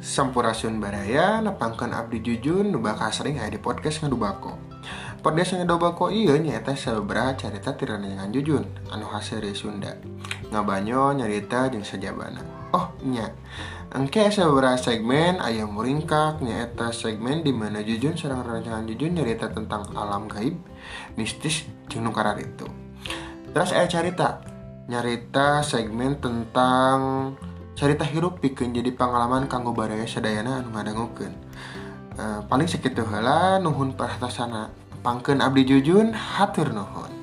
Sampurasun Baraya nepangkan Abdi Jujun nu bakal sering aya di podcast ngadubako. Podcast ngadubako iya nyata sabaraha carita tiraneangan Jujun anu dari Sunda. Ngabanyo nyarita jeung sajabana. Oh nya. Engke sabaraha segmen aya muringkak nyaeta segmen di mana Jujun sareng rancangan Jujun nyarita tentang alam gaib, mistis jeung nu itu. Terus aya carita nyarita segmen tentang cerita hirup pikeun jadi pengalaman kanggo baraya sedayana anu ngadangukeun. Uh, paling sekitu heula nuhun perhatasana pangkeun abdi jujun hatur nuhun.